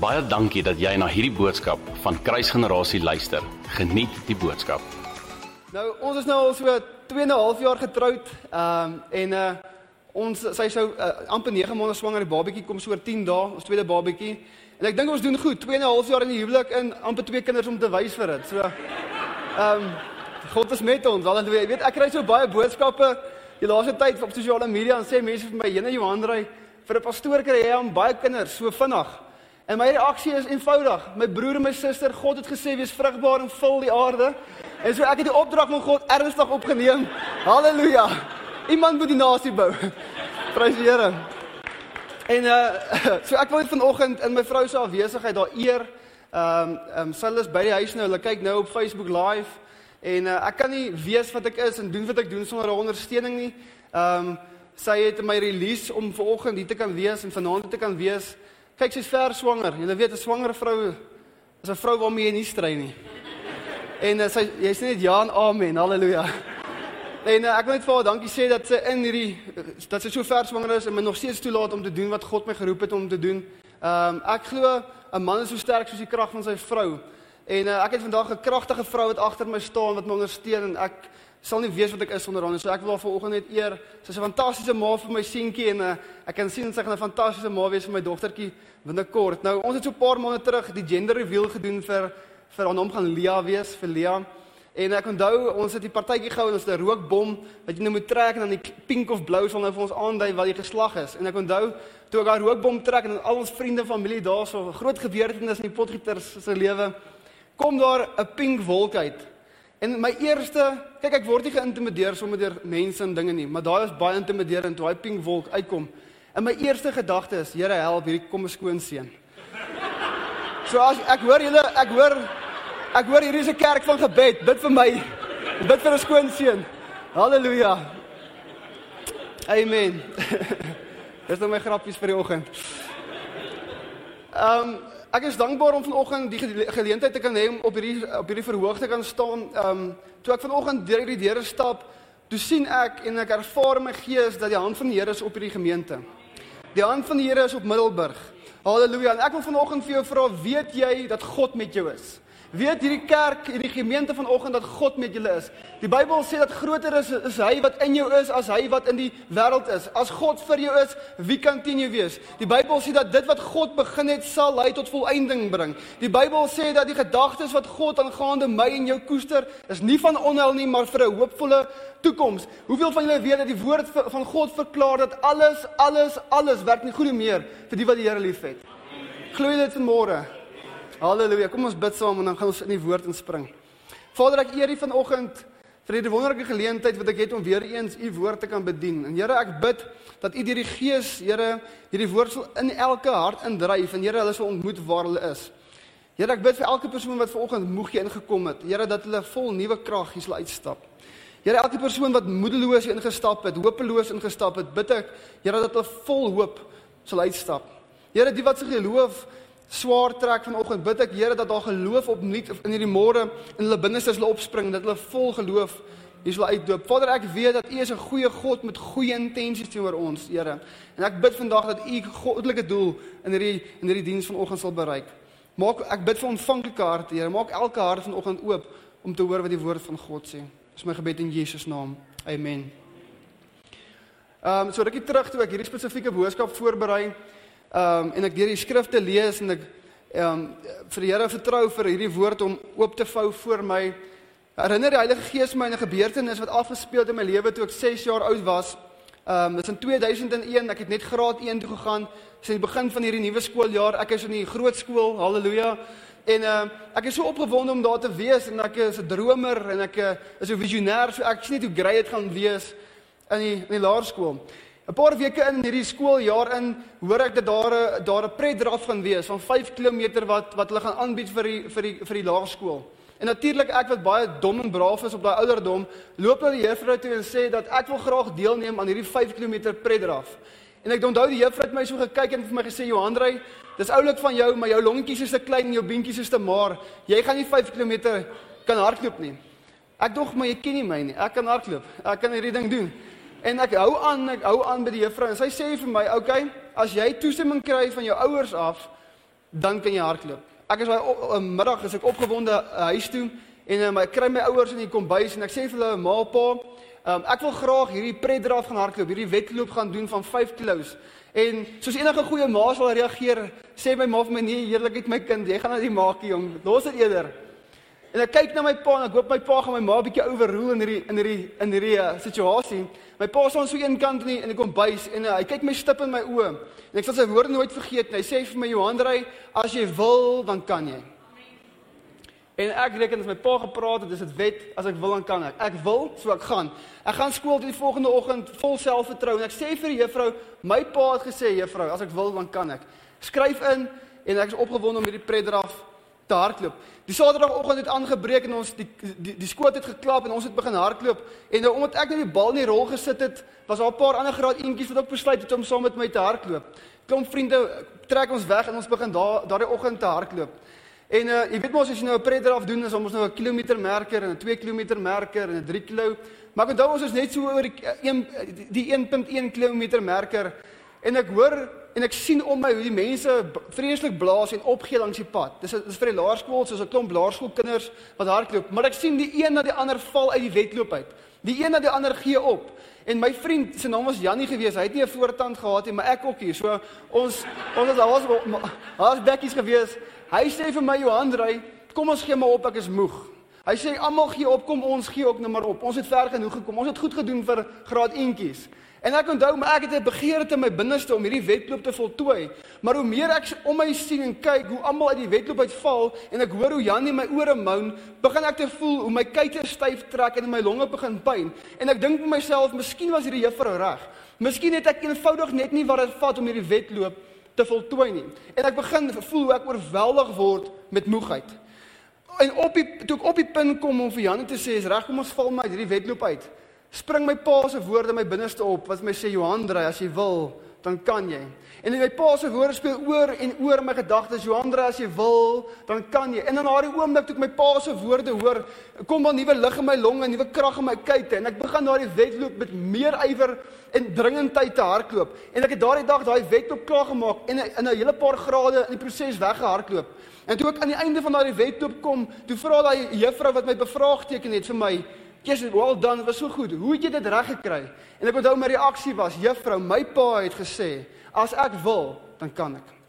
Baie dankie dat jy na hierdie boodskap van Kruisgenerasie luister. Geniet die boodskap. Nou, ons is nou al so 2 en 'n half jaar getroud. Ehm um, en uh ons sy sou uh, amper 9 maande swanger, die babatjie kom so oor 10 dae, ons tweede babatjie. En ek dink ons doen goed. 2 en 'n half jaar in die huwelik en amper twee kinders om te wys vir dit. So ehm um, God is met ons. Al jy weet ek kry so baie boodskappe die laaste tyd op sosiale media en sê mense vir my, "Jene Johan ry vir 'n pastoor kry hy aan baie kinders so vinnig." En my reaksie is eenvoudig. My broer en my suster, God het gesê wees vrugbaar en vul die aarde. En so ek het die opdrag van God ernstig opgeneem. Halleluja. Iemand moet die nasie bou. Prys die Here. En uh so ek wil vanoggend in my vrou se afwesigheid daar eer. Ehm um, ehm um, sy is by die huis nou. Hulle kyk nou op Facebook live. En uh, ek kan nie weet wat ek is en doen wat ek doen sonder haar ondersteuning nie. Ehm um, sy het my release om vanoggend hier te kan wees en vanaand te kan wees. Kyk, sy's ver swanger. Jy weet 'n swanger vrou is 'n vrou waarmee jy nie stry nie. En uh, sy jy's net ja en amen. Halleluja. En uh, ek wil net vir haar dankie sê dat sy in hierdie dat sy so ver swanger is en my nog steeds toelaat om te doen wat God my geroep het om te doen. Ehm um, ek glo 'n man is so sterk soos die krag van sy vrou. En uh, ek het vandag 'n kragtige vrou wat agter my staan wat my ondersteun en ek sal nie weet wat ek is sonder haar nie. So ek wil haar vanoggend net eer. Sy's 'n fantastiese ma vir my seentjie en uh, ek kan sien sy gaan 'n fantastiese ma wees vir my dogtertjie binnekort. Nou ons het so 'n paar maande terug die gender reveal gedoen vir vir haar naam gaan Lia wees vir Lia. En ek onthou ons het die partytjie gehou en ons het 'n rookbom wat jy nou moet trek en dan die pink of blou sal nou vir ons aandui wat die geslag is. En ek onthou toe ek daai rookbom trek en al ons vriende en familie daarso groot gebeurtenis in die potgieters se lewe kom daar 'n pink wolk uit. En my eerste, kyk ek word nie geïntimideer sommer deur mense en dinge nie, maar daai is baie intimiderend toe daai pink wolk uitkom. En my eerste gedagte is, Here help, hierdie kom 'n skoon seun. So as ek hoor julle, ek hoor ek hoor hier is 'n kerk van gebed. Bid vir my. Bid vir 'n skoon seun. Halleluja. Amen. Dis nou my grappies vir die oggend. Ehm um, Ek is dankbaar om vanoggend die geleentheid te kan hê om op hierdie op hierdie verhoog te kan staan. Ehm um, toe ek vanoggend deur hierdie deure stap, toe sien ek en ek ervaar in my gees dat die hand van die Here is op hierdie gemeente. Die hand van die Here is op Middelburg. Halleluja. En ek wil vanoggend vir jou vra, weet jy dat God met jou is? Weet hierdie kerk, hierdie gemeente vanoggend dat God met julle is. Die Bybel sê dat groter is is hy wat in jou is as hy wat in die wêreld is. As God vir jou is, wie kan teen jou wees? Die Bybel sê dat dit wat God begin het, sal hy tot volëinding bring. Die Bybel sê dat die gedagtes wat God aangaande my en jou koester, is nie van onheil nie, maar vir 'n hoopvolle toekoms. Hoeveel van julle weet dat die woord van God verklaar dat alles, alles, alles werk nie goed meer vir die wat die Here liefhet? Glo jy dit vanmôre? Halleluja. Kom ons bid saam en dan gaan ons in die woord inspring. Vader, ek eer U vanoggend vir hierdie wonderlike geleentheid wat ek het om weer eens U woord te kan bedien. En Here, ek bid dat U deur die Gees, Here, hierdie woord sal in elke hart indryf en Here, hulle sal ontmoet waar hulle is. Here, ek bid vir elke persoon wat vanoggend moeg ingekom het. Here, dat hulle vol nuwe krag hier sal uitstap. Here, elke persoon wat moedeloos ingestap het, hopeloos ingestap het, bid ek, Here, dat hulle vol hoop sal uitstap. Here, die wat se geloof swaar trek vanoggend bid ek Here dat daar geloof opnuut in hierdie môre in hulle binneste sal opspring dat hulle vol geloof hier sal uitdoop. Vader, ek weet dat U is 'n goeie God met goeie intensies teenoor ons, Here. En ek bid vandag dat U goddelike doel in hierdie in hierdie diens vanoggend sal bereik. Maak ek bid vir ontvanklike harte, Here. Maak elke hart vanoggend oop om te hoor wat die woord van God sê. Dis my gebed in Jesus naam. Amen. Ehm um, so rukkie terug toe ek hierdie spesifieke boodskap voorberei Ehm um, en ek deur die skrifte lees en ek ehm um, vir die Here vertrou vir hierdie woord om oop te vou vir my. Herinner die Heilige Gees my aan 'n gebeurtenis wat afgespeel het in my lewe toe ek 6 jaar oud was. Ehm um, dis in 2001, ek het net graad 1 toe gegaan. Dis in die begin van hierdie nuwe skooljaar. Ek is in die groot skool. Halleluja. En ehm uh, ek is so opgewonde om daar te wees en ek is 'n dromer en ek uh, is 'n visionêr. So ek sien net hoe grys dit gaan wees in die in die laerskool. 'n Paar weke in hierdie skooljaar in hoor ek dat daar 'n daar 'n pretdraf gaan wees van 5 km wat wat hulle gaan aanbied vir die vir die vir die laerskool. En natuurlik ek wat baie dom en braaf is op daai ouderdom, loop na die juffrou toe en sê dat ek wil graag deelneem aan hierdie 5 km pretdraf. En ek onthou die juffrou het my so gekyk en vir my gesê Johanrey, dis oulik van jou, maar jou longetjies is te klein en jou beentjies is te maar. Jy gaan nie 5 km kan hardloop nie. Ek dog maar jy ken nie my nie. Ek kan hardloop. Ek kan hierdie ding doen. En ek hou aan, ek hou aan by die juffrou en sy sê vir my, "Oké, okay, as jy toestemming kry van jou ouers af, dan kan jy hardloop. Ek is daai 'n middag as ek opgewonde uh, huis toe en um, ek kry my ouers in die kombuis en ek sê vir hulle ma pa, um, ek wil graag hierdie preddraf gaan hardloop, hierdie wedloop gaan doen van 5 kg. En soos enige goeie ma sal reageer, sê my ma vir my nee, eerlikheid my kind, jy gaan die maakie jong, los dit eerder. En ek kyk na my pa en ek hoop my pa gaan my ma bietjie overrule in hierdie in hierdie in hierdie uh, situasie. My pa staan so een kant nie en ek kom bys en uh, hy kyk my stip in my oë. En ek sal sy woorde nooit vergeet nie. Hy sê vir my Johanrey, as jy wil, dan kan jy. En ek reken as my pa gepraat het, dis dit wet, as ek wil dan kan ek. Ek wil, so ek gaan. Ek gaan skool die volgende oggend vol selfvertroue en ek sê vir die juffrou, my pa het gesê juffrou, as ek wil dan kan ek. Skryf in en ek is opgewonde om hierdie predraf te hardloop. Die Saterdagoggend het aangebreek en ons die die, die skoot het geklap en ons het begin hardloop. En nou omdat ek net die bal in die rol gesit het, was daar 'n paar ander graad eentjies wat ook besluit het om saam met my te hardloop. Klomp vriende trek ons weg en ons begin daar daardie oggend te hardloop. En uh jy weet mos as jy nou 'n predder af doen, is ons nou 'n kilometer merker en 'n 2 km merker en 'n 3 km. Maar ek onthou ons is net so oor die 1 die 1.1 km merker en ek hoor en ek sien om my hoe die mense vreeslik blaas en opgee langs die pad. Dis dis vir die laerskool, soos 'n klomp laerskoolkinders wat hardloop, maar ek sien die een na die ander val uit die wedloop uit. Die een na die ander gee op. En my vriend se naam was Jannie gewees. Hy het nie 'n voortand gehad nie, maar ek ook hier. So ons ons was al was was bekkies gewees. Hy sê vir my Johan Drey, kom ons gee maar op, ek is moeg. Hy sê almal gee op, kom ons gee ook nou maar op. Ons het ver genoeg gekom. Ons het goed gedoen vir graad eentjies. En ek onthou maar ek het 'n begeerte in my binneste om hierdie wedloop te voltooi. Maar hoe meer ek om my sien en kyk hoe almal uit die wedloop uitval en ek hoor hoe Jan in my ore moan, begin ek te voel hoe my kuite styf trek en my longe begin pyn. En ek dink vir myself, miskien was hierdie juffrou reg. Miskien het ek eenvoudig net nie wat dit vat om hierdie wedloop te voltooi nie. En ek begin voel hoe ek oorweldig word met moegheid. En op die toe ek op die punt kom om vir Jan te sê, is reg kom ons val my hierdie wedloop uit spring my pa se woorde my binneste op wat my sê Johan Drey as jy wil dan kan jy. En my pa se woorde speel oor en oor my gedagtes Johan Drey as jy wil dan kan jy. En in daardie oomblik toe ek my pa se woorde hoor, kom daar nuwe lig in my longe, nuwe krag in my kuite en ek begin daardie wedloop met meer ywer en dringendheid te hardloop. En ek het daardie dag daai wedloop klaar gemaak en in 'n hele paar grade in die proses weggehardloop. En toe ek aan die einde van daardie wedloop kom, toe vra daai juffrou wat my bevraagteken het vir my Jesus, well done, was so goed. Hoe het jy dit reg gekry? En ek onthou my reaksie was, juffrou, my pa het gesê, as ek wil, dan kan ek.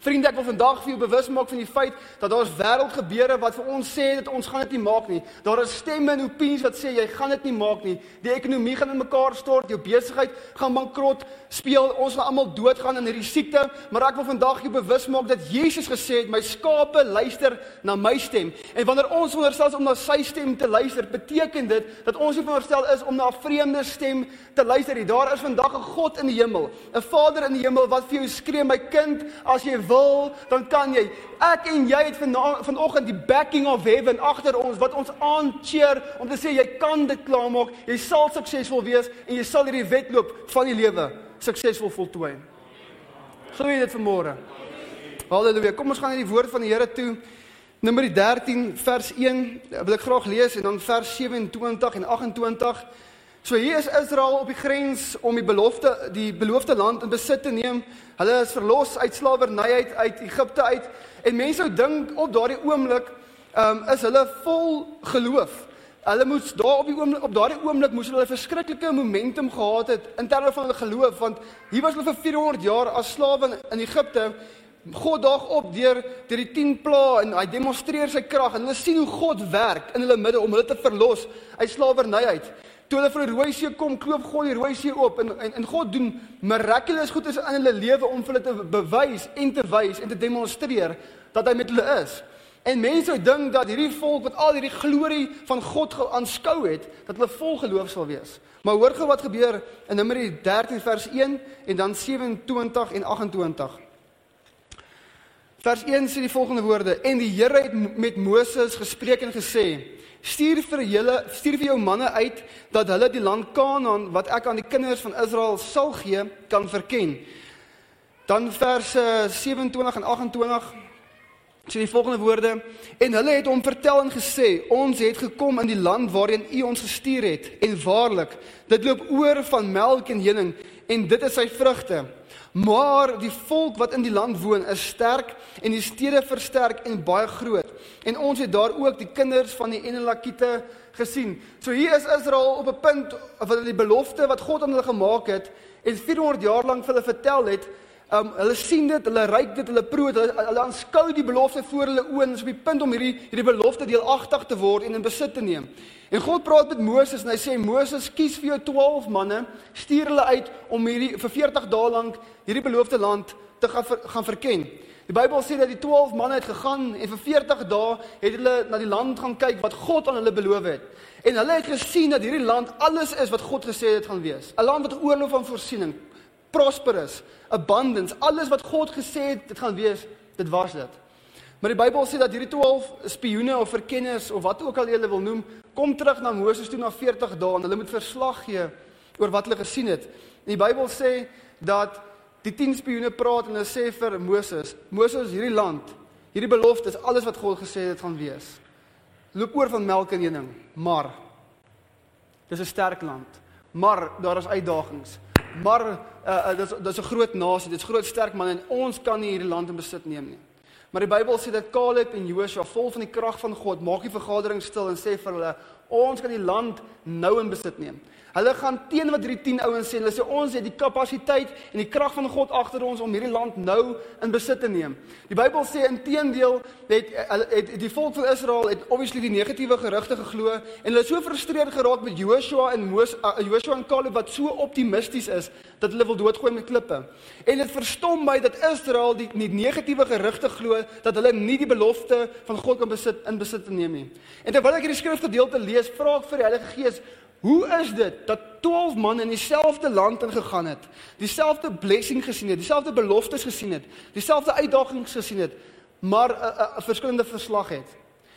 Vriende, ek wil vandag vir jou bewus maak van die feit dat daar is wêreldgebeure wat vir ons sê dat ons gaan dit nie maak nie. Daar is stemme en opinies wat sê jy gaan dit nie maak nie. Die ekonomie gaan in mekaar stort, jou besigheid gaan bankrot, speel ons gaan almal doodgaan in hierdie siekte, maar ek wil vandag jou bewus maak dat Jesus gesê het, my skape luister na my stem. En wanneer ons veronderstel is om na sy stem te luister, beteken dit dat ons nie veronderstel is om na 'n vreemde stem te luister nie. Daar is vandag 'n God in die hemel, 'n Vader in die hemel wat vir jou skree, my kind, as jy wil, dan kan jy. Ek en jy het vanoggend die backing of heaven agter ons wat ons aancheer om te sê jy kan dit klaarmaak. Jy sal suksesvol wees en jy sal hierdie wedloop van die lewe suksesvol voltooi. Glo jy dit vanmôre? Halleluja. Kom ons gaan na die woord van die Here toe. Nummer 13 vers 1 wil ek graag lees en dan vers 27 en 28. So hier is Israel op die grens om die belofte die beloofde land in besit te neem. Hulle is verlos uit slawerny uit uit Egipte uit en mense sou dink op daardie oomblik um, is hulle vol geloof. Hulle moes daar op die oomblik op daardie oomblik moes hulle 'n verskriklike momentum gehad het in terme van hulle geloof want hier was hulle vir 400 jaar as slawe in, in Egipte. God daag op deur deur die 10 plaae en hy demonstreer sy krag en hulle sien hoe God werk in hulle midde om hulle te verlos uit slawerny uit. Toe hulle vir die Rooi See kom, klop God die Rooi See oop en en, en God doen mirakulous goedes in hulle lewe om hulle te bewys en te wys en te demonstreer dat hy met hulle is. En mense dink dat hierdie volk wat al hierdie glorie van God aanskou het, dat hulle vol geloof sal wees. Maar hoor gou wat gebeur in Numeri 13 vers 1 en dan 27 en 28. Vers 1 sê die volgende woorde: En die Here het met Moses gespreek en gesê: stuur vir julle stuur vir jou manne uit dat hulle die land Kanaan wat ek aan die kinders van Israel sal gee kan verken. Dan verse 27 en 28 Sê die volgende woorde. En hulle het hom vertel en gesê ons het gekom in die land waarheen u ons gestuur het. En waarlik dit loop oor van melk en honing en dit is sy vrugte maar die volk wat in die land woon is sterk en die stede versterk en baie groot en ons het daar ook die kinders van die Enelakite gesien so hier is Israel op 'n punt wat hulle die belofte wat God aan hulle gemaak het en 400 jaar lank vir hulle vertel het Um hulle sien dit, hulle ryk dit, hulle proe dit, hulle, hulle aanskou die belofte voor hulle oë en is op die punt om hierdie hierdie belofte deelagtig te word en in besit te neem. En God praat met Moses en hy sê Moses, kies vir jou 12 manne, stuur hulle uit om hierdie vir 40 dae lank hierdie beloofde land te gaan ver, gaan verken. Die Bybel sê dat die 12 manne het gegaan en vir 40 dae het hulle na die land gaan kyk wat God aan hulle beloof het. En hulle het gesien dat hierdie land alles is wat God gesê het gaan wees. 'n Land wat oorloop van voorsiening, prosperous, abundance, alles wat God gesê het dit gaan wees, dit was dit. Maar die Bybel sê dat hierdie 12 spioene of verkenners of wat ook al jy hulle wil noem, kom terug na Moses toe na 40 dae en hulle moet verslag gee oor wat hulle gesien het. En die Bybel sê dat die 10 spioene praat en hulle sê vir Moses, Moses, hierdie land, hierdie belofte is alles wat God gesê het gaan wees. Loop oor van melk en honing, maar dis 'n sterk land. Maar daar is uitdagings. Maar uh, uh, dis dis 'n groot nasie, dit's groot sterk man en ons kan nie hierdie land in besit neem nie. Maar die Bybel sê dat Caleb en Joshua vol van die krag van God maak die vergadering stil en sê vir hulle ons kan die land nou in besit neem. Hulle gaan teen wat hierdie 10 ouens sê. Hulle sê ons het die kapasiteit en die krag van God agter ons om hierdie land nou in besit te neem. Die Bybel sê inteendeel het, het het die volk van Israel het obviously die negatiewe gerugte geglo en hulle het so frustreerd geraak met Joshua en Moses uh, Joshua en Caleb wat so optimisties is dat hulle wil doodgooi met klippe. En dit verstom my dat Israel die, die negatiewe gerugte glo dat hulle nie die belofte van God kan besit in besit te neem nie. En terwyl ek hierdie skrifgedeelte lees, vra ek vir die Heilige Gees Hoe is dit dat 12 man in dieselfde land ingegaan het, dieselfde blessing gesien het, dieselfde beloftes gesien het, dieselfde uitdagings gesien het, maar 'n uh, uh, uh, verskillende verslag het?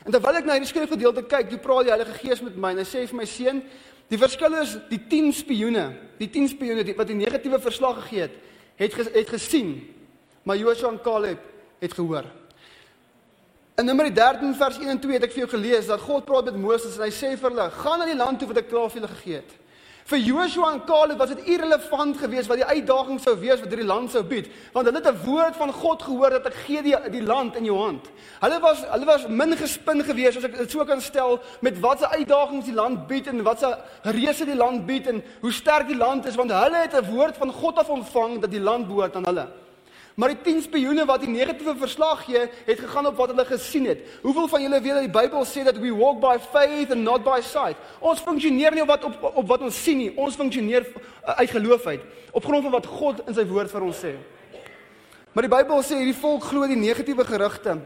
En terwyl ek na hierdie skrifgedeelte kyk, toe praat die Heilige Gees met my en hy sê vir my seun, die verskil is die 10 spioene, die 10 spioene wat die negatiewe verslag gegee het, het het gesien, maar Joshua en Caleb het gehoor. In Numeri 13 vers 1 en 2 het ek vir jou gelees dat God praat met Moses en hy sê vir hulle: "Gaan na die land toe wat ek klaar vir julle gegee het." Vir Joshua en Caleb was dit irrelevant geweest wat die uitdaging sou wees wat hierdie land sou bied, want hulle het 'n woord van God gehoor dat ek gee die die land in jou hand. Hulle was hulle was min gespin geweest as ek dit so kan stel met watse uitdagings die land bied en watse reëse die land bied en hoe sterk die land is want hulle het 'n woord van God af ontvang dat die land behoort aan hulle. Maar die 10 spioene wat die negatiewe verslag gee, het gegaan op wat hulle gesien het. Hoeveel van julle weet dat die Bybel sê dat we walk by faith and not by sight? Ons funksioneer nie op wat op, op wat ons sien nie. Ons funksioneer uh, uit geloof uit, op grond van wat God in sy woord vir ons sê. Maar die Bybel sê hierdie volk glo die negatiewe gerugte.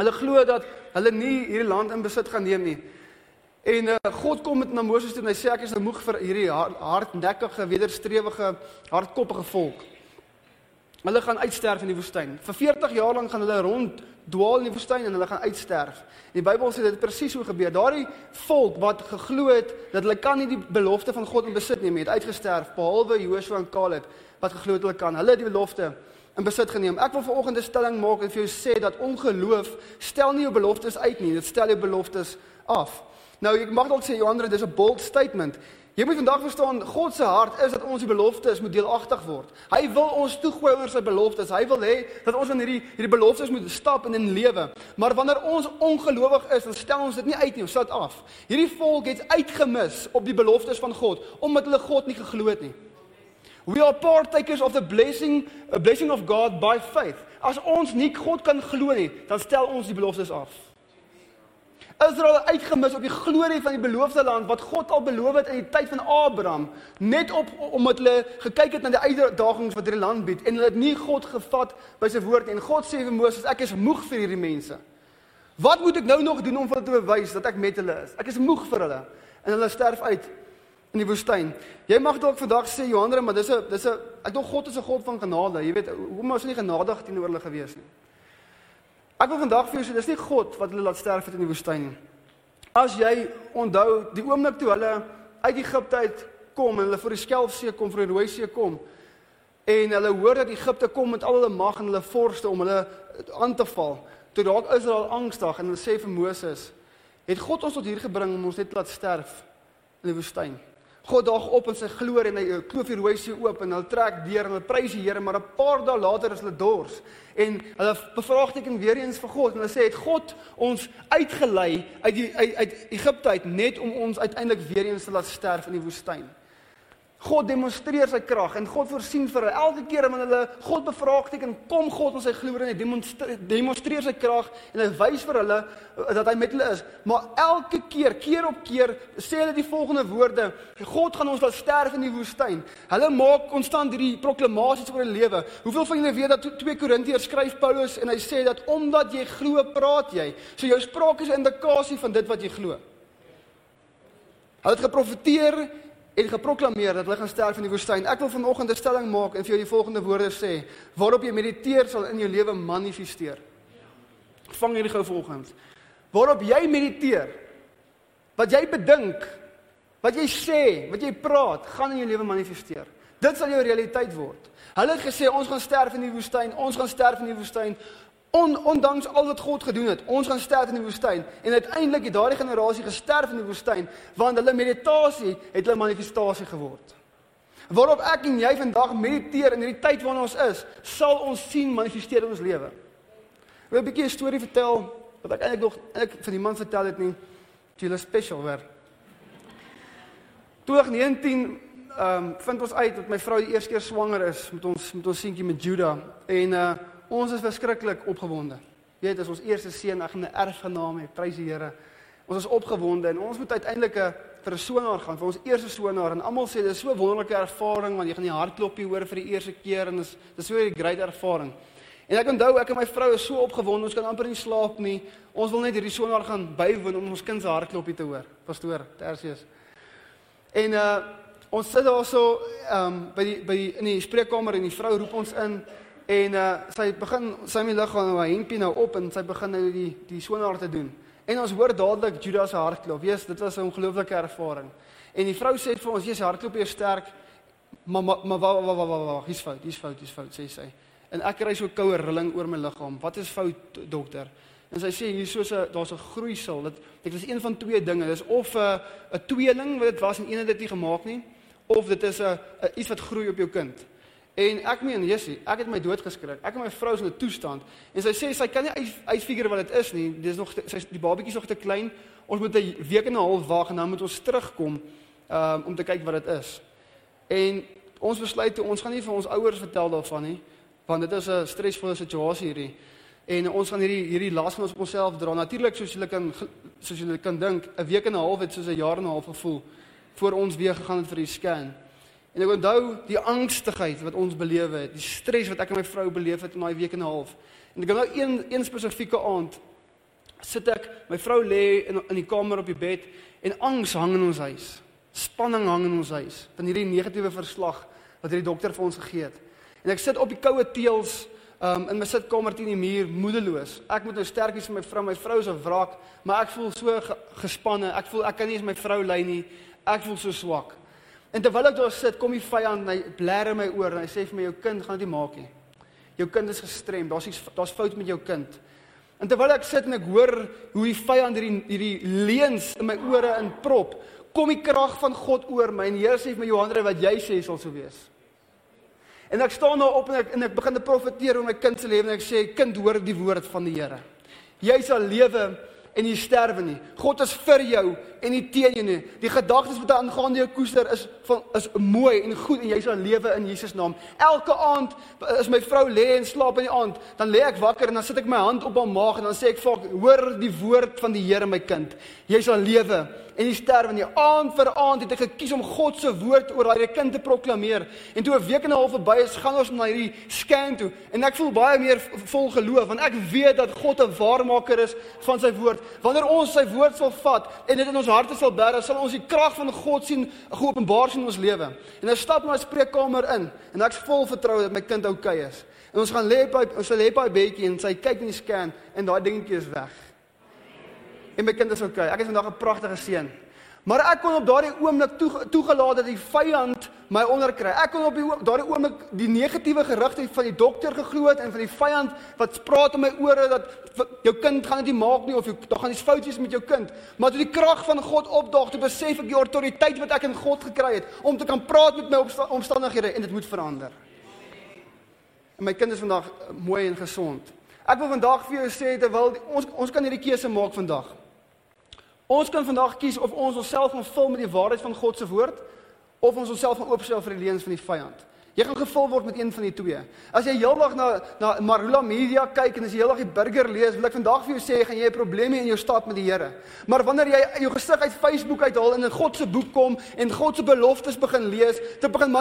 Hulle glo dat hulle nie hierdie land in besit gaan neem nie. En uh, God kom met na Moses toe en hy sê ek is nou moeg vir hierdie hardnekkige, wederstrewige, hardkoppige volk. Hulle gaan uitsterf in die woestyn. Vir 40 jaar lank gaan hulle rond dwaal in die woestyn en hulle gaan uitsterf. Die Bybel sê dit presies hoe gebeur. Daardie volk wat geglo het dat hulle kan nie die belofte van God in besit neem nie, het uitgesterf behalwe Joshua en Caleb wat geglo het hulle kan. Hulle het die belofte in besit geneem. Ek wil vanoggend 'n stelling maak en vir jou sê dat ongeloof stel nie jou beloftes uit nie, dit stel jou beloftes af. Nou ek mag dalk sê Johannes, dis 'n bold statement. Jy moet vandag verstaan, God se hart is dat ons die beloftes moet deelagtig word. Hy wil ons toegooi oor sy beloftes. Hy wil hê dat ons in hierdie hierdie beloftes moet stap en in lewe. Maar wanneer ons ongelowig is, dan stel ons dit nie uit nie, ons sit af. Hierdie volk het uitgemis op die beloftes van God omdat hulle God nie geglo het nie. We are partakers of the blessing, a blessing of God by faith. As ons nie God kan glo nie, dan stel ons die beloftes af. Israel het uitgemis op die glorie van die beloofde land wat God al beloof het in die tyd van Abraham, net op omdat hulle gekyk het na die uitdagings wat hierdie land bied en hulle het nie God gevat by sy woord en God sê vir Moses, ek is moeg vir hierdie mense. Wat moet ek nou nog doen om vir hulle te bewys dat ek met hulle is? Ek is moeg vir hulle en hulle sterf uit in die woestyn. Jy mag dalk vandag sê Johannes, maar dis 'n dis 'n ek dink God is 'n God van genade. Jy weet, hoekom was hy nie genadig teenoor hulle gewees nie? Ek wil vandag vir jou sê dis nie God wat hulle laat sterf het in die woestyn nie. As jy onthou die oomblik toe hulle uit Egipte uit kom en hulle voor die Skelfsee kom, voor die Rooi See kom en hulle hoor dat Egipte kom met al hulle mag en hulle forste om hulle aan te val, toe raak Israel angstig en hulle sê vir Moses, "Het God ons tot hier gebring om ons net te laat sterf in die woestyn?" God daag op in sy glorie en hy kloof die rooi see oop en hulle trek deur en hulle prys die Here, maar 'n paar dae later is hulle dors. En hulle bevraagteken weer eens vir God en hulle sê, "Het God ons uitgelei uit die uit, uit Egipte uit net om ons uiteindelik weer eens te laat sterf in die woestyn?" God demonstreer sy krag en God voorsien vir hulle. Elke keer wanneer hulle God bevraagteken, kom God in sy glorie en hy demonstreer, demonstreer sy krag en hy wys vir hulle uh, dat hy met hulle is. Maar elke keer, keer op keer, sê hulle die volgende woorde: God gaan ons laat sterf in die woestyn. Hulle maak konstant hierdie proklamasies oor hulle lewe. Hoeveel van julle weet dat 2 Korintiërs skryf Paulus en hy sê dat omdat jy glo, praat jy. So jou spraak is 'n indikasie van dit wat jy glo. Hulle het geprofeteer en geproklaameer dat hulle gaan sterf in die woestyn. Ek wil vanoggend 'n stelling maak en vir jou die volgende woorde sê: Waarop jy mediteer sal in jou lewe manifesteer. Vang hierdie gou volgens. Waarop jy mediteer, wat jy bedink, wat jy sê, wat jy praat, gaan in jou lewe manifesteer. Dit sal jou realiteit word. Hulle het gesê ons gaan sterf in die woestyn, ons gaan sterf in die woestyn. On, ondanks al wat God gedoen het, ons gaan sterf in die woestyn en uiteindelik het daardie generasie gesterf in die woestyn want hulle meditasie het hulle manifestasie geword. Waarop ek en jy vandag mediteer in hierdie tyd waarin ons is, sal ons sien manifesteer in ons lewe. Ek wil 'n bietjie 'n storie vertel wat ek eintlik nog ek vir die man vertel het nie. Julle special weer. 2019 ehm um, vind ons uit dat my vrou die eerste keer swanger is met ons met ons seentjie met Judah en uh Ons is verskriklik opgewonde. Jy weet, dit is ons eerste seun, ek gaan 'n erfgenaam hê. Prys die Here. Ons is opgewonde en ons moet uiteindelik vir 'n sonaar gaan, vir ons eerste sonaar en almal sê dis so 'n wonderlike ervaring want jy gaan die hartklopie hoor vir die eerste keer en dis dis so 'n great ervaring. En ek onthou ek en my vrou is so opgewonde, ons kan amper nie slaap nie. Ons wil net hierdie sonaar gaan bywoon om ons kind se hartklopie te hoor. Pastoor Tersius. En uh ons sit daar so ehm um, by die by die in die spreekkamer en die vrou roep ons in En uh sy begin sy my lig gaan nou hempie nou op en sy begin nou die die sonaar te doen. En ons hoor dadelik Judas se hartklop. Wees, dit was 'n ongelooflike ervaring. En die vrou sê vir ons, "Jesus, hartklop is sterk." Maar maar maar wag wag wag, hier's fout, hier's fout, hier's fout, sê sy. En ek kry so 'n koue rilling oor my liggaam. Wat is fout, dokter? En sy sê hier soos 'n daar's 'n groeisel. Dit dit is een van twee dinge. Dis of 'n uh, 'n tweeling wat dit was en een het dit nie gemaak nie, of dit is 'n uh, iets wat groei op jou kind. En ek meen, Jessie, ek het my dood geskrik. Ek en my vrou is in 'n toestand en sy sê sy kan nie uitfigure wat dit is nie. Dis nog sy die babatjie is nog te klein. Ons moet 'n week en 'n half wag en dan moet ons terugkom um, om te kyk wat dit is. En ons besluit toe ons gaan nie vir ons ouers vertel daarvan nie, want dit is 'n stresvolle situasie hierdie. En ons gaan hierdie hierdie las van ons op onsself dra. Natuurlik soos julle kan soos julle kan dink, 'n week en 'n half het soos 'n jaar en 'n half gevoel voor ons weer gegaan het vir die scan. En ek onthou die angstigheid wat ons beleef het, die stres wat ek en my vrou beleef het in daai week en 'n half. En ek onthou een een spesifieke aand sit ek, my vrou lê in in die kamer op die bed en angs hang in ons huis. Spanning hang in ons huis van hierdie negatiewe verslag wat hierdie dokter vir ons gegee het. En ek sit op die koue teëls um, in my sitkamer teen die muur, moedeloos. Ek moet nou sterkies vir my vrou, my vrou is 'n wrak, maar ek voel so gespanne. Ek voel ek kan nie eens my vrou lei nie. Ek voel so swak. En terwyl ek daar sit, kom die vyand en hy bler in my oor en hy sê vir my jou kind gaan dit maak nie. Jou kind is gestrem. Daar's iets daar's fout met jou kind. En terwyl ek sit en ek hoor hoe die vyand hierdie hierdie leuns in my ore inprop, kom die krag van God oor my en die Here sê vir my Johanre wat jy sê sal so wees. En ek staan daar op en ek en ek begin te profeteer oor my kind se lewe en ek sê kind hoor die woord van die Here. Jy sal lewe en jy sterwe nie. God is vir jou en nie teen jou nie. Die gedagtes wat aangaande jou koester is van is mooi en goed en jy sal lewe in Jesus naam. Elke aand as my vrou lê en slaap in die aand, dan lê ek wakker en dan sit ek my hand op haar maag en dan sê ek vir hoor die woord van die Here my kind. Jy sal lewe en nie sterwe nie. Aand vir aand het ek gekies om God se woord oor daai kind te proklameer. En toe 'n week en 'n half verby is, gaan ons na hierdie scan toe en ek voel baie meer vol geloof want ek weet dat God 'n waarmaker is van sy woord. Wanneer ons sy woord sal vat en dit in ons harte sal bære, sal ons die krag van God sien geopenbaar sien in ons lewe. En ons stap na die spreekkamer in en ek's vol vertroue dat my kind oukei okay is. En ons gaan lê by ons sal lê by 'n bedjie en sy kyk in die scan en daai dingetjie is weg en my kind is oukei. Okay. Ek het vandag 'n pragtige seun. Maar ek kon op daardie oomblik toe, toegelaat dat die vyand my onderkry. Ek kon op die daardie oomblik die negatiewe gerugte van die dokter geglo het en van die vyand wat praat in my ore dat jou kind gaan dit nie maak nie of jy daar gaan iets foutjies met jou kind. Maar toe die krag van God opdaag, toe besef ek die autoriteit wat ek in God gekry het om te kan praat met my omstandighede en dit moet verander. En my kind is vandag mooi en gesond. Ek wil vandag vir jou sê terwyl ons ons kan hierdie keuse maak vandag. Ons kan vandag kies of ons onsself gaan vul met die waarheid van God se woord of ons onsself gaan oopstel vir die leuns van die vyand. Jy gaan gevul word met een van die twee. As jy heeldag na na Marula Media kyk en as jy heeldag die burger lees, wil ek vandag vir jou sê, gaan jy hê in jou stad met die Here. Maar wanneer jy jou gesig uit Facebook uithaal en in God se boek kom en God se beloftes begin lees, te begin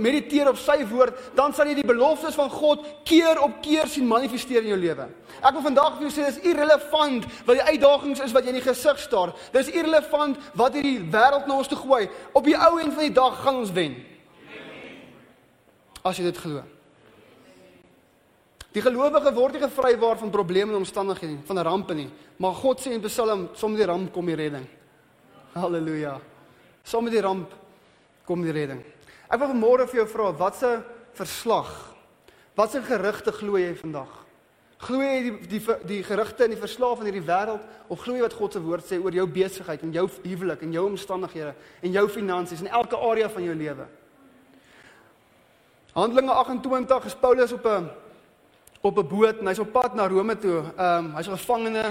mediteer op sy woord, dan sal jy die beloftes van God keer op keer sien manifesteer in jou lewe. Ek wil vandag vir jou sê dis irrelevant wat die uitdagings is wat jy in die gesig staar. Dis irrelevant wat hierdie wêreld na ons toe gooi. Op die ou end van die dag gaan ons wen as jy dit glo. Die gelowige word nie gevrywaar van probleme en omstandighede nie, van rampe nie, maar God sê in Psalm, soms die ramp kom die redding. Halleluja. Soms die ramp kom die redding. Ek wil vanmôre vir jou vra, watse verslag, watse gerugte glo jy vandag? Glo jy die die die gerugte en die verslae van hierdie wêreld of glo jy wat God se woord sê oor jou besigheid en jou huwelik en jou omstandighede en jou finansies en elke area van jou lewe? Handelinge 28 is Paulus op 'n op 'n boot en hy's op pad na Rome toe. Ehm um, hy's 'n gevangene.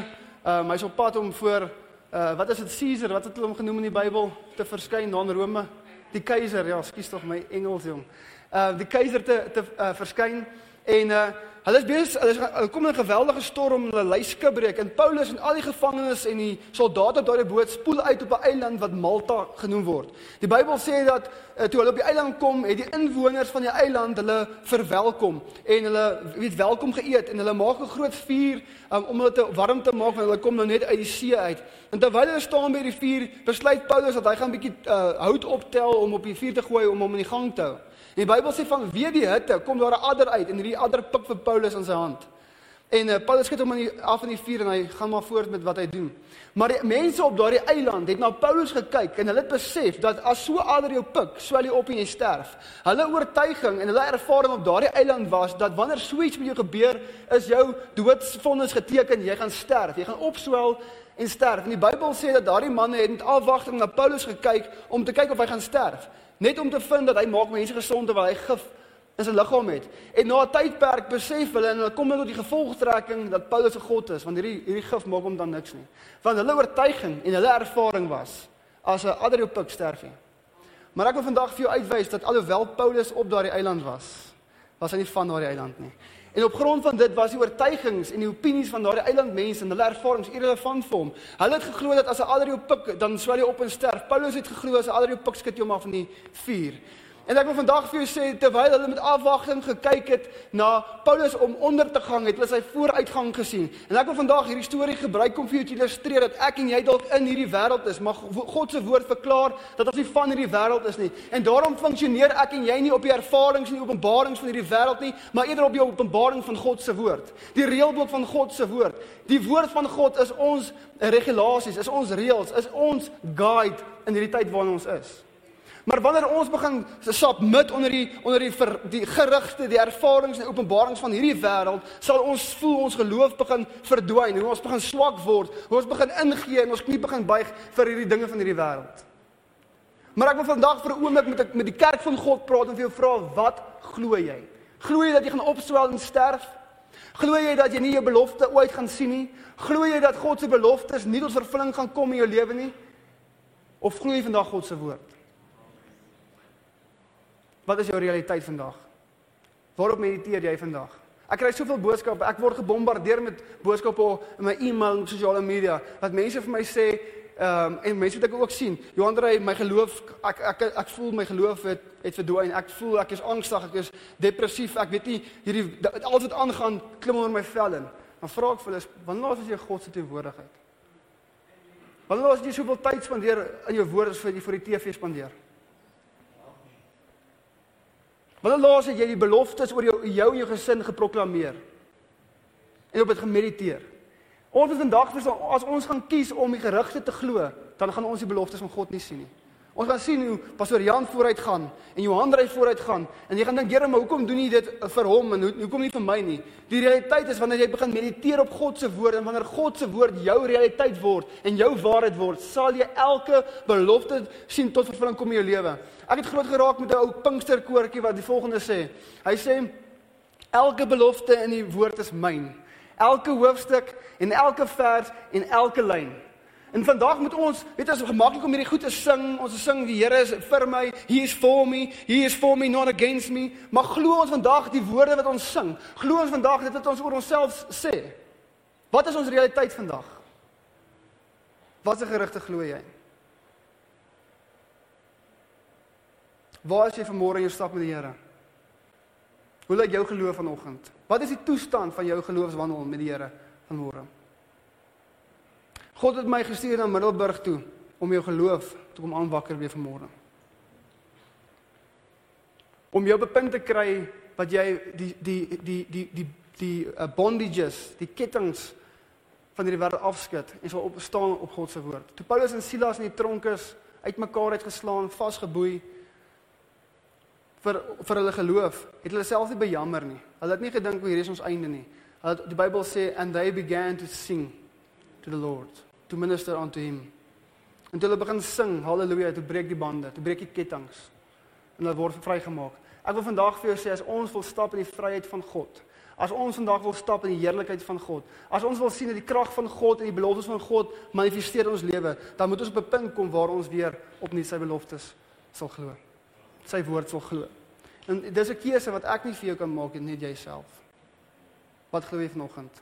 Ehm um, hy's op pad om voor uh wat is dit Caesar, wat het hulle hom genoem in die Bybel te verskyn na Rome? Die keiser, ja, skuis tog my Engels jong. Ehm uh, die keiser te te uh, verskyn en uh Hulle is besig, hulle, hulle kom in 'n geweldige storm, hulle lyske breek en Paulus en al die gevangenes en die soldate op daardie boot spoel uit op 'n eiland wat Malta genoem word. Die Bybel sê dat uh, toe hulle op die eiland kom, het die inwoners van die eiland hulle verwelkom en hulle weet welkom geëet en hulle maak 'n groot vuur um, om hulle te warm te maak want hulle kom nou net uit die see uit. En terwyl hulle staan by die vuur, besluit Paulus dat hy gaan 'n bietjie uh, hout optel om op die vuur te gooi om hom in die gang te hou. Die Bybel sê van wie die hitte kom daar 'n adder uit en hierdie adder pik vir Paulus in sy hand. En uh, Paulus skiet hom in die af in die vuur en hy gaan maar voort met wat hy doen. Maar die mense op daardie eiland het na Paulus gekyk en hulle het besef dat as so adder jou pik, swel jy op en jy sterf. Hulle oortuiging en hulle ervaring op daardie eiland was dat wanneer so iets met jou gebeur, is jou doodsvonnis geteken, jy gaan sterf, jy gaan opswel en sterf. En die Bybel sê dat daardie manne het met afwagting na Paulus gekyk om te kyk of hy gaan sterf net om te vind dat hy maak mense gesond terwyl hy gif in sy liggaam het. En na 'n tydperk besef hulle en hulle kom tot die gevolgtrekking dat Paulus 'n god is, want hierdie hierdie gif maak hom dan niks nie. Want hulle oortuiging en hulle ervaring was as 'n adriopik sterf hy. Maar ek wil vandag vir jou uitwys dat alhoewel Paulus op daardie eiland was, was hy nie van daardie eiland nie. En op grond van dit was die oortuigings en die opinies van daardie eilandmense en hulle ervarings irrelevant vir hom. Hulle het geglo dat as 'n adriopik dan swel hy op en sterf. Paulus het geglo as 'n adriopik skiet hom af in die vuur. En ek wil vandag vir jou sê terwyl hulle met afwagting gekyk het na Paulus om onder te gang, het hulle sy vooruitgang gesien. En ek wil vandag hierdie storie gebruik om vir jou te illustreer dat ek en jy dalk in hierdie wêreld is, maar God se woord verklaar dat ons nie van hierdie wêreld is nie. En daarom funksioneer ek en jy nie op die ervarings en die openbarings van hierdie wêreld nie, maar eerder op die openbaring van God se woord. Die reëlboek van God se woord. Die woord van God is ons regulasies, is ons reëls, is ons guide in hierdie tyd waarin ons is. Maar wanneer ons begin sap met onder die onder die ver, die gerugte, die ervarings en openbarings van hierdie wêreld, sal ons voel ons geloof begin verdwyn, hoe ons begin swak word, hoe ons begin ingee en ons knie begin buig vir hierdie dinge van hierdie wêreld. Maar ek wil vandag vir 'n oomblik met met die kerk van God praat en vir jou vra, wat glo jy? Glo jy dat jy gaan opswel en sterf? Glo jy dat jy nie jou belofte ooit gaan sien nie? Glo jy dat God se beloftes nie tot vervulling gaan kom in jou lewe nie? Of glo jy vandag God se woord? Wat is jou realiteit vandag? Waarop mediteer jy vandag? Ek kry soveel boodskappe. Ek word gebombardeer met boodskappe in my e-mail en sosiale media wat mense vir my sê, ehm um, en mense wat ek ook sien, Johanrey, my geloof, ek ek ek, voel my geloof het het verdwyn. Ek voel ek is angstig, ek is depressief. Ek weet nie hierdie alles wat aangaan klim onder my vel in. Dan vra ek vir hulle, wanneer laas jy God se teenwoordigheid? Wanneer laas jy soveel tyd spandeer in jou woorde vir die vir die TV spandeer? Wanneer laas het jy die beloftes oor jou jou en jou gesin geproklaameer? En op dit gemediteer. Ons het vandag verstaan as ons gaan kies om die gerugte te glo, dan gaan ons die beloftes van God nie sien nie. Ons gaan sien hoe pastoor Jan vooruit gaan en Johan ry vooruit gaan en jy gaan dink Here, maar hoekom doen jy dit vir hom en hoekom nie vir my nie? Die realiteit is wanneer jy begin mediteer op God se woord en wanneer God se woord jou realiteit word en jou waarheid word, sal jy elke belofte sien tot vervulling kom in jou lewe. Ek het groot geraak met 'n ou Pinksterkoortjie wat die volgende sê. Hy sê elke belofte in die woord is myn. Elke hoofstuk en elke vers en elke lyn. En vandag moet ons, weet ons gemaklik om hierdie goed te sing. Ons sing die Here is vir my, he is for me, he is for me not against me. Maar glo ons vandag die woorde wat ons sing? Glo ons vandag dit wat ons oor onsself sê? Wat is ons realiteit vandag? Watse gerugte glo jy? Waar is jy vanmôre in jou stap met die Here? Hoe lyk jou geloof vanoggend? Wat is die toestand van jou geloofswandel met die Here vanmôre? God het my gestuur na Middelburg toe om jou geloof te kom aanwakker weer vanmôre. Om jou bepunt te kry wat jy die die die die die die uh, bondages, die kettinge van hierdie wêreld afskud en sal opstaan op God se woord. Toe Paulus en Silas in die tronk is, uitmekaar uitgeslaan, vasgeboei vir vir hulle geloof, het hulle self nie bejammer nie. Hulle het nie gedink hoe hierdie is ons einde nie. Hulle die Bybel sê and they began to sing to the Lord to minister unto him. En toe hulle begin sing, haleluja, toe breek die bande, toe breek die kettinge en hulle word vrygemaak. Ek wil vandag vir jou sê as ons wil stap in die vryheid van God, as ons vandag wil stap in die heerlikheid van God, as ons wil sien dat die krag van God en die beloftes van God manifesteer in ons lewe, dan moet ons op 'n punt kom waar ons weer opnuut sy beloftes sal glo. Sy woord sal glo. En dis 'n keuse wat ek nie vir jou kan maak nie, net jouself. Wat glo jy vanoggend?